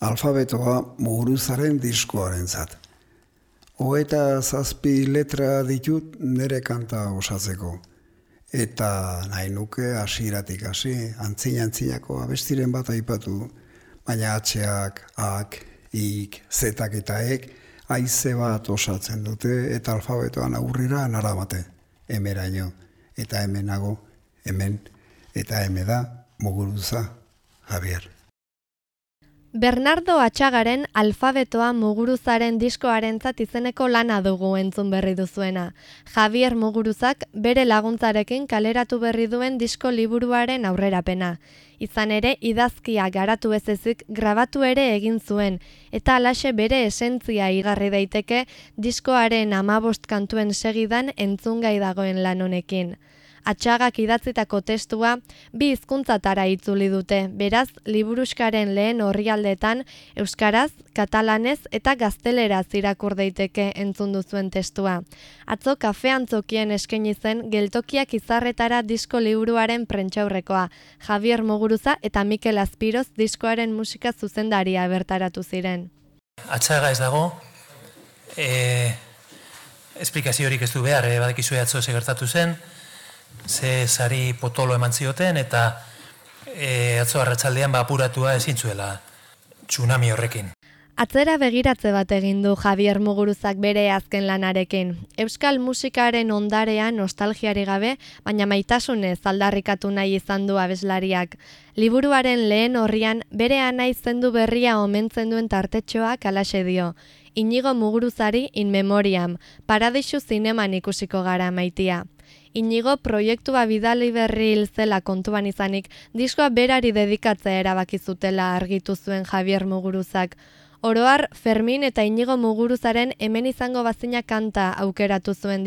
alfabetoa muguruzaren diskoaren zat. Hoeta zazpi letra ditut nere kanta osatzeko. Eta nahi nuke hasieratik hasi, antzin antzinako abestiren bat aipatu, baina atxeak, ak, ik, zetak eta ek, aize bat osatzen dute eta alfabetoan aurrera narabate, emeraino, eta hemenago, hemen, eta hemeda, muguruza, Javier. Bernardo Atxagaren alfabetoa muguruzaren diskoaren izeneko lana dugu entzun berri duzuena. Javier Muguruzak bere laguntzarekin kaleratu berri duen disko liburuaren aurrerapena. Izan ere, idazkia garatu ez ezik grabatu ere egin zuen, eta alaxe bere esentzia igarri daiteke diskoaren amabost kantuen segidan entzungai dagoen lan honekin atxagak idatzitako testua bi hizkuntzatara itzuli dute. Beraz, liburuskaren lehen orrialdetan euskaraz, katalanez eta gazteleraz irakur daiteke entzun duzuen testua. Atzo kafean zokien eskaini zen geltokiak izarretara disko liburuaren prentxaurrekoa. Javier Moguruza eta Mikel Azpiroz diskoaren musika zuzendaria bertaratu ziren. Atxaga ez dago, e, esplikaziorik ez du behar, e, badakizu atzo segertatu zen, ze sari potolo eman zioten eta e, atzo arratsaldean bapuratua ezin zuela tsunami horrekin. Atzera begiratze bat egin du Javier Muguruzak bere azken lanarekin. Euskal musikaren ondarea nostalgiari gabe, baina maitasunez aldarrikatu nahi izan du abeslariak. Liburuaren lehen horrian bere anai zendu berria omentzen duen tartetxoak alaxe dio. Inigo Muguruzari in memoriam, paradixu zineman ikusiko gara maitia. Inigo proiektua bidali berri hil zela kontuan izanik, diskoa berari dedikatzea erabaki zutela argitu zuen Javier Muguruzak. Oroar, Fermin eta Inigo Muguruzaren hemen izango bazina kanta aukeratu zuen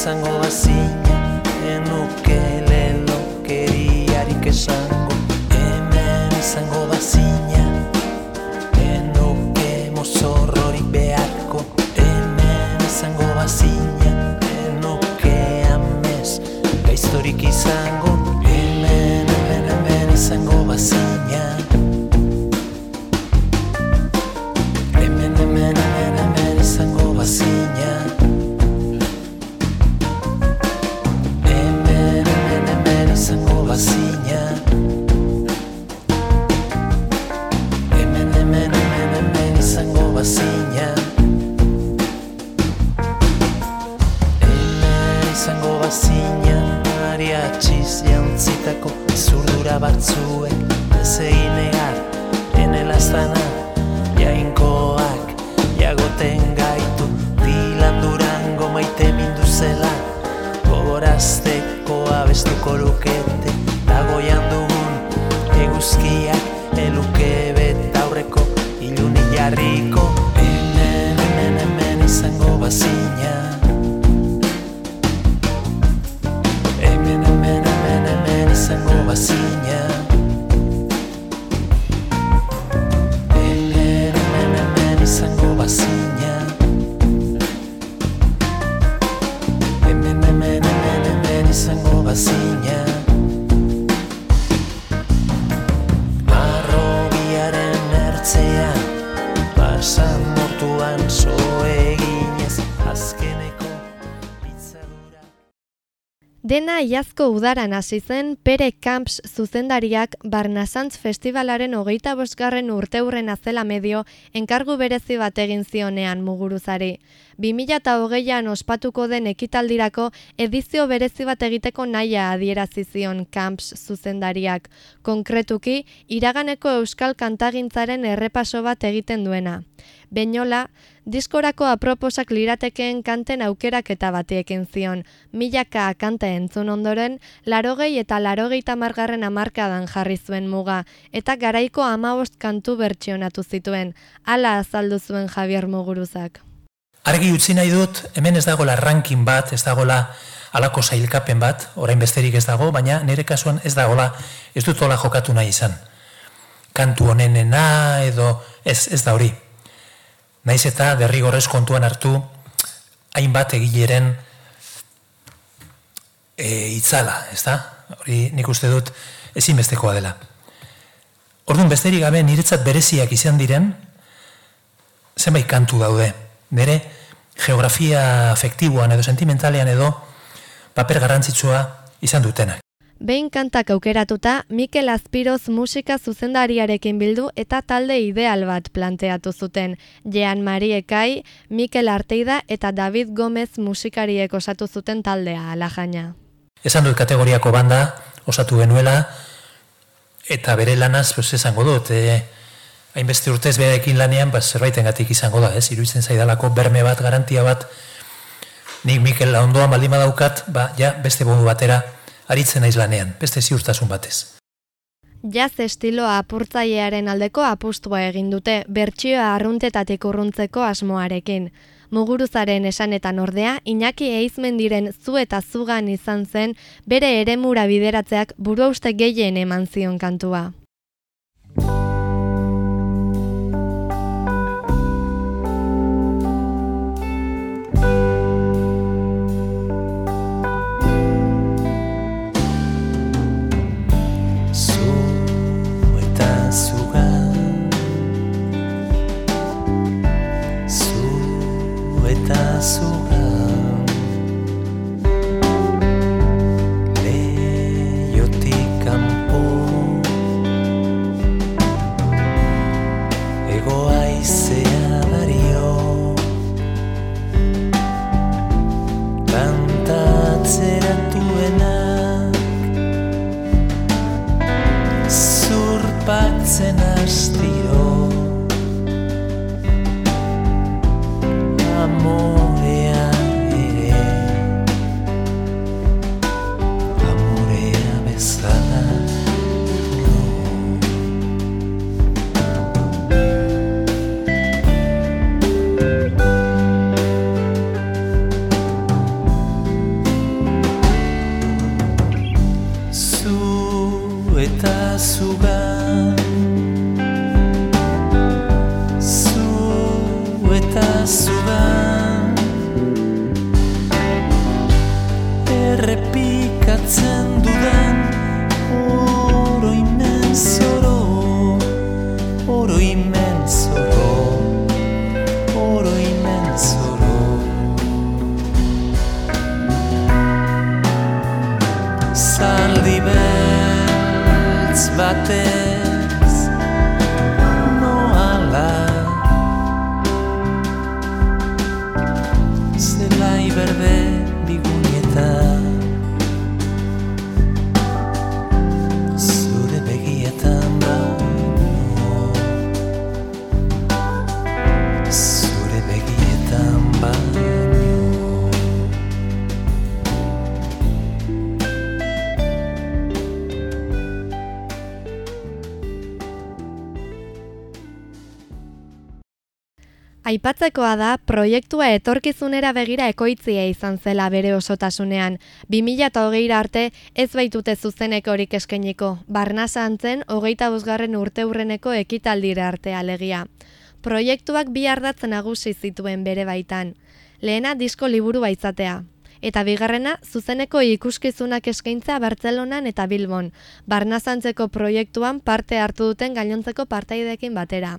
izango bazin enuke lelo keriarik esango. Hemen izango bazin enuke mozorrorik beharko. Hemen izango bazin enuke amez gaiztorik izango. Hemen, hemen, hemen izango bazin disko say Dena iazko udaran hasi zen Pere Camps zuzendariak Barnasantz Festivalaren hogeita bosgarren urteurren azela medio enkargu berezi bat egin zionean muguruzari. 2008an ospatuko den ekitaldirako edizio berezi bat egiteko naia adierazi zion Camps zuzendariak. Konkretuki, iraganeko euskal kantagintzaren errepaso bat egiten duena. Beñola, diskorako aproposak liratekeen kanten aukerak eta batiekin zion. Milaka kanta entzun ondoren, larogei eta larogei tamargarren amarkadan jarri zuen muga, eta garaiko amabost kantu bertsionatu zituen. Hala azaldu zuen Javier Muguruzak. Argi utzi nahi dut, hemen ez dagoela ranking bat, ez dagoela alako zailkapen bat, orain besterik ez dago, baina nire kasuan ez dagola, ez dut hola jokatu nahi izan. Kantu honenena edo ez, ez da hori. Naiz eta derrigorrez kontuan hartu hainbat egileren e, itzala, ez da? Hori nik uste dut ezinbestekoa dela. Orduan besterik gabe niretzat bereziak izan diren, zenbait kantu daude. Nere geografia afektiboan edo sentimentalean edo paper garrantzitsua izan dutenak. Behin kantak aukeratuta, Mikel Azpiroz musika zuzendariarekin bildu eta talde ideal bat planteatu zuten. Jean Marie Kai, Mikel Arteida eta David Gomez musikariek osatu zuten taldea alajaina. Esan dut kategoriako banda, osatu genuela, eta bere lanaz, pues, esango dut, e, hainbeste urtez behaekin lanean, ba, zerbaiten gatik izango da, ez? Iruitzen zaidalako berme bat, garantia bat, nik Mikel ondoan baldima daukat, ba, ja, beste bodu batera, aritzen naiz lanean, beste ziurtasun batez. Jaz estiloa apurtzailearen aldeko apustua egin dute, bertsioa arruntetatik urruntzeko asmoarekin. Muguruzaren esanetan ordea, Iñaki eizmendiren zu eta zugan izan zen, bere eremura bideratzeak burua uste gehien eman zion kantua. abraço Aipatzekoa da, proiektua etorkizunera begira ekoitzia izan zela bere osotasunean. 2008 arte ez baitute zuzenek horik eskeniko. Barnasa antzen, hogeita buzgarren urte hurreneko ekitaldira arte alegia. Proiektuak bi ardatzen nagusi zituen bere baitan. Lehena disko liburu baitzatea. Eta bigarrena, zuzeneko ikuskizunak eskaintza Bartzelonan eta Bilbon. Barnazantzeko proiektuan parte hartu duten gainontzeko partaidekin batera.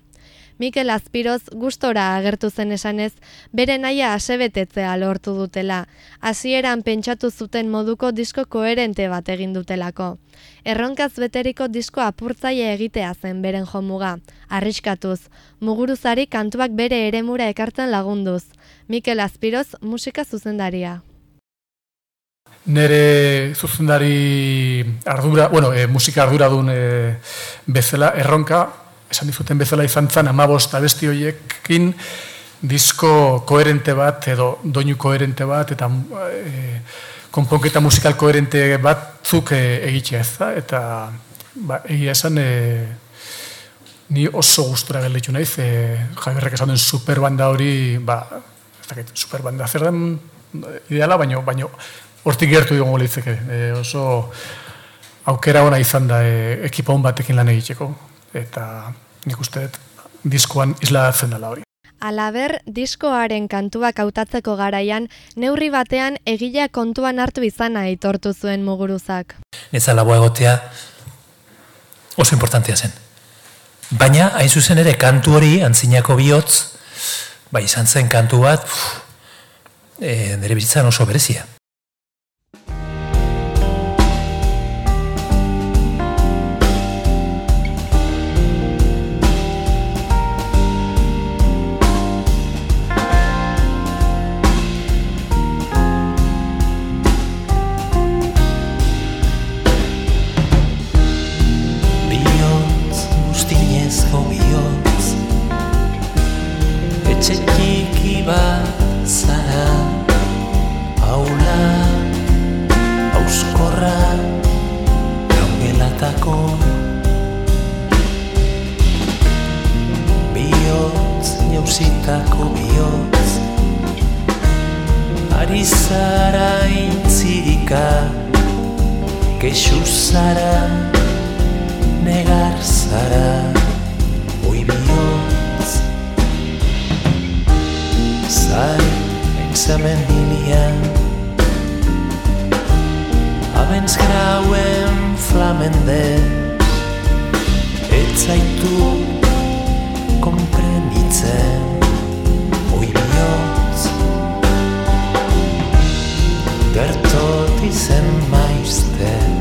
Mikel Azpiroz gustora agertu zen esanez, bere naia asebetetzea lortu dutela. Hasieran pentsatu zuten moduko disko koherente bat egin dutelako. Erronkaz beteriko disko apurtzaile egitea zen beren jomuga. Arriskatuz, muguruzari kantuak bere eremura ekartzen lagunduz. Mikel Azpiroz musika zuzendaria. Nere zuzendari ardura, bueno, e, musika ardura duen e, bezala, erronka, esan dizuten bezala izan zan, amabost abesti horiekin, disko koherente bat, edo doinu koherente bat, eta e, konponketa musikal koherente batzuk e, egitea ez da, eta ba, egia esan, e, ni oso gustura gelditu naiz, e, jaberrek esan duen superbanda hori, ba, ez dakit, superbanda zer den ideala, baino, baino hortik gertu dugu litzeke. E, oso aukera ona izan da e, ekipa hon batekin lan egiteko. Eta nik uste diskoan isladatzen dela hori. Alaber, diskoaren kantuak hautatzeko garaian, neurri batean egilea kontuan hartu izana aitortu zuen muguruzak. Netza laboa egotea oso importantea zen. Baina, hain zuzen ere, kantu hori, antzinako bihotz, bai izan zen kantu bat, e, nire bizitzan oso berezia. zara, negar zara, oi bihotz. Zai, pensamen hilian Abenz grauen flamende. Etzaitu komprenitzen Oi bihotz. Gertot izen maizten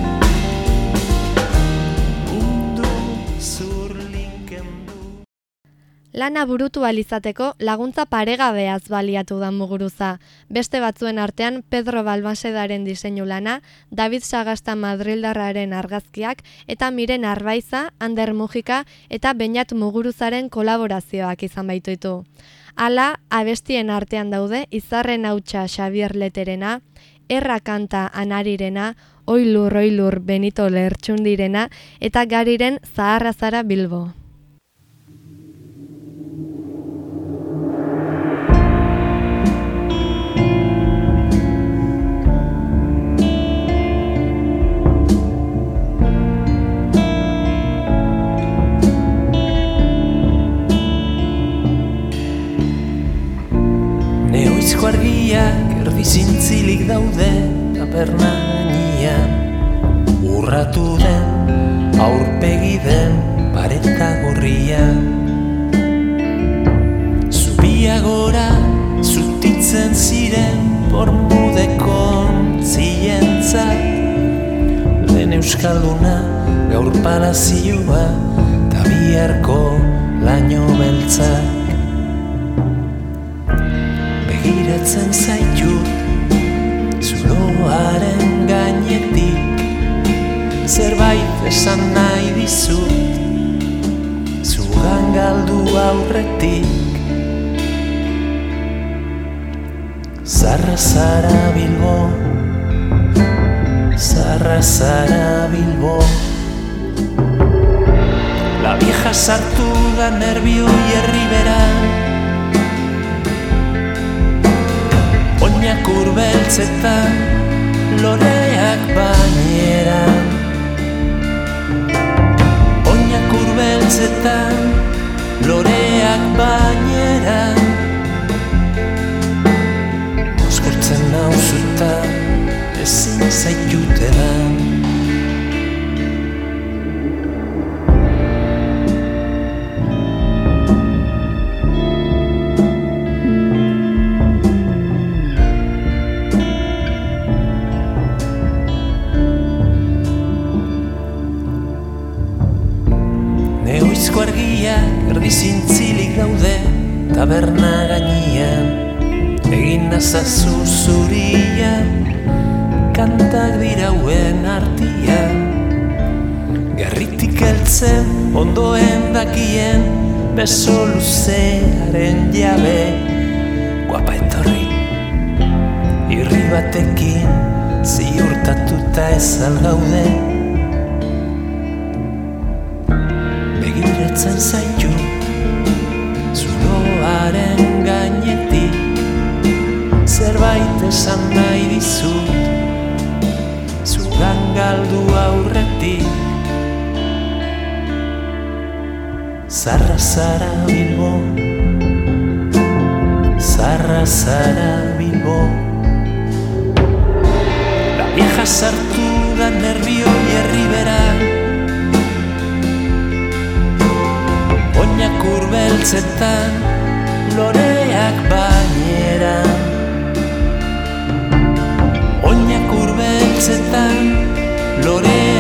Lana burutu alizateko laguntza paregabeaz baliatu da muguruza. Beste batzuen artean Pedro Balbasedaren diseinu lana, David Sagasta Madrildarraren argazkiak eta Miren Arbaiza, Ander Mujika eta Beñat Muguruzaren kolaborazioak izan baituitu. Hala, abestien artean daude Izarren hautsa Xavier Leterena, Erra kanta Anarirena, Oilur Oilur Benito Lertxundirena eta Gariren Zaharra Zara Bilbo. Argiak erdi zintzilik daude taperna urratu den aurpegi den pareta gorria. Zubia gora zutitzen ziren pormudekon zientzat lehen euskalduna gaur palazioa tabiarko laino beltzak begiratzen zaitut Zuloaren gainetik Zerbait esan nahi dizut Zugan galdu aurretik. Zarra zara bilbo. Zarra zara bilbo. La vieja sartu da nervio hierri beran Oinak urbeltzetan loreak bainera Oinak urbeltzetan taberna gainean. Egin nazazu zuria kantak dirauen artia. Gerritik eltzen ondoen dakien beso luzearen jabe. Guapa etorri irri batekin ziurtatuta ez algaude begiratzen zaitu esan nahi dizut Zugan galdu aurretik. Zarra zara bilbo Zarra zara bilbo. La vieja sartu da nervio y herribera Oinak urbeltzetan Loreak bainera. Roxetán, Lorena.